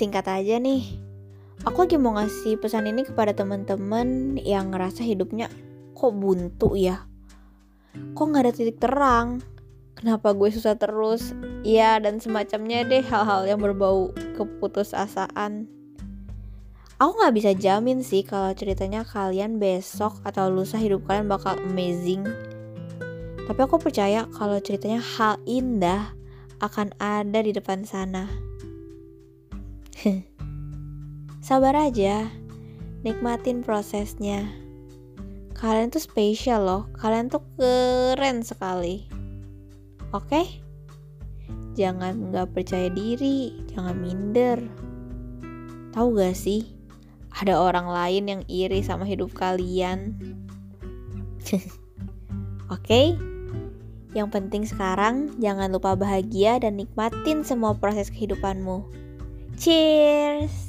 Singkat aja nih, aku lagi mau ngasih pesan ini kepada teman-teman yang ngerasa hidupnya kok buntu ya. Kok nggak ada titik terang? Kenapa gue susah terus? Ya dan semacamnya deh hal-hal yang berbau keputusasaan. Aku nggak bisa jamin sih kalau ceritanya kalian besok atau lusa hidup kalian bakal amazing. Tapi aku percaya kalau ceritanya hal indah akan ada di depan sana. Sabar aja, nikmatin prosesnya. Kalian tuh spesial loh, kalian tuh keren sekali. Oke? Jangan nggak percaya diri, jangan minder. Tahu gak sih, ada orang lain yang iri sama hidup kalian. Oke? Yang penting sekarang jangan lupa bahagia dan nikmatin semua proses kehidupanmu. Cheers!